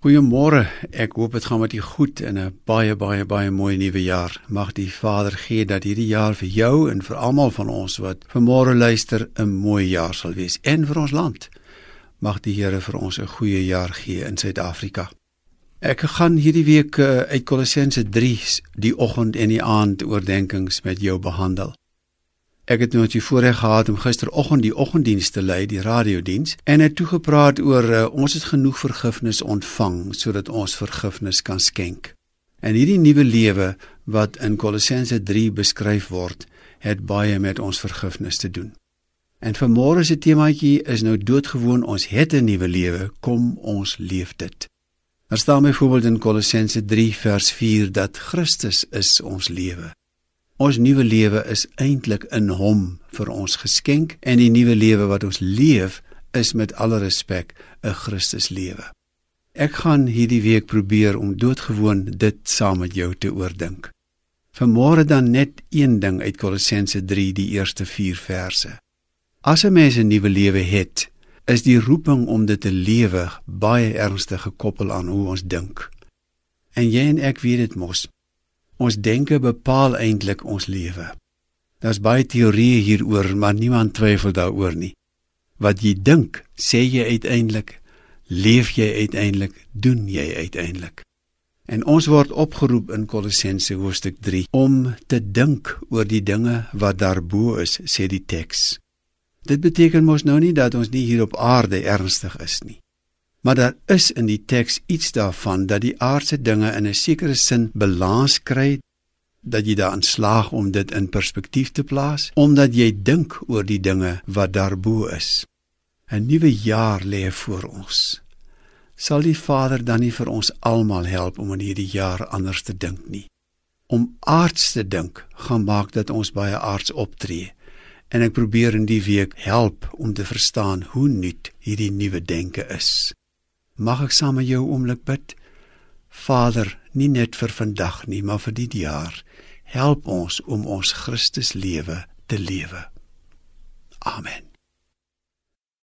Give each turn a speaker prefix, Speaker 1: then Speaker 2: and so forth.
Speaker 1: Goeiemôre. Ek hoop dit gaan met u goed in 'n baie baie baie mooi nuwe jaar. Mag die Vader gee dat hierdie jaar vir jou en vir almal van ons wat vanmôre luister 'n mooi jaar sal wees en vir ons land. Mag die Here vir ons 'n goeie jaar gee in Suid-Afrika. Ek gaan hierdie week eh, uit Kolossense 3 die oggend en die aand oordeenkings met jou behandel. Ek het nou die voorreg gehad om gisteroggend die oggenddiens te lei, die radiodiens, en het toe gepraat oor uh, ons het genoeg vergifnis ontvang sodat ons vergifnis kan skenk. En hierdie nuwe lewe wat in Kolossense 3 beskryf word, het baie met ons vergifnis te doen. En vanmôre se temaatjie is nou doodgewoon ons het 'n nuwe lewe, kom ons leef dit. Daar staan byvoorbeeld in Kolossense 3 vers 4 dat Christus is ons lewe. Ons nuwe lewe is eintlik in hom vir ons geskenk en die nuwe lewe wat ons leef is met alle respek 'n Christus lewe. Ek gaan hierdie week probeer om doodgewoon dit saam met jou te oordink. Vanmôre dan net een ding uit Kolossense 3 die eerste 4 verse. As 'n mens 'n nuwe lewe het, is die roeping om dit te lewe baie ernstig gekoppel aan hoe ons dink. En jy en ek weet dit mos. Ons denke bepaal eintlik ons lewe. Daar's baie teorieë hieroor, maar niemand twyfel daaroor nie. Wat jy dink, sê jy uiteindelik, leef jy uiteindelik, doen jy uiteindelik. En ons word opgeroep in Kolossense hoofstuk 3 om te dink oor die dinge wat daarbo is, sê die teks. Dit beteken mos nou nie dat ons nie hier op aarde ernstig is nie. Maar daar is in die teks iets daarvan dat die aardse dinge in 'n sekere sin balans kry dat jy daarin slaag om dit in perspektief te plaas omdat jy dink oor die dinge wat daarbo is. 'n Nuwe jaar lê voor ons. Sal die Vader dan nie vir ons almal help om in hierdie jaar anders te dink nie? Om aards te dink gaan maak dat ons baie aards optree. En ek probeer in die week help om te verstaan hoe nuut hierdie nuwe denke is. Mag ek saam met jou oomblik bid? Vader, nie net vir vandag nie, maar vir die jaar. Help ons om ons Christus lewe te lewe. Amen.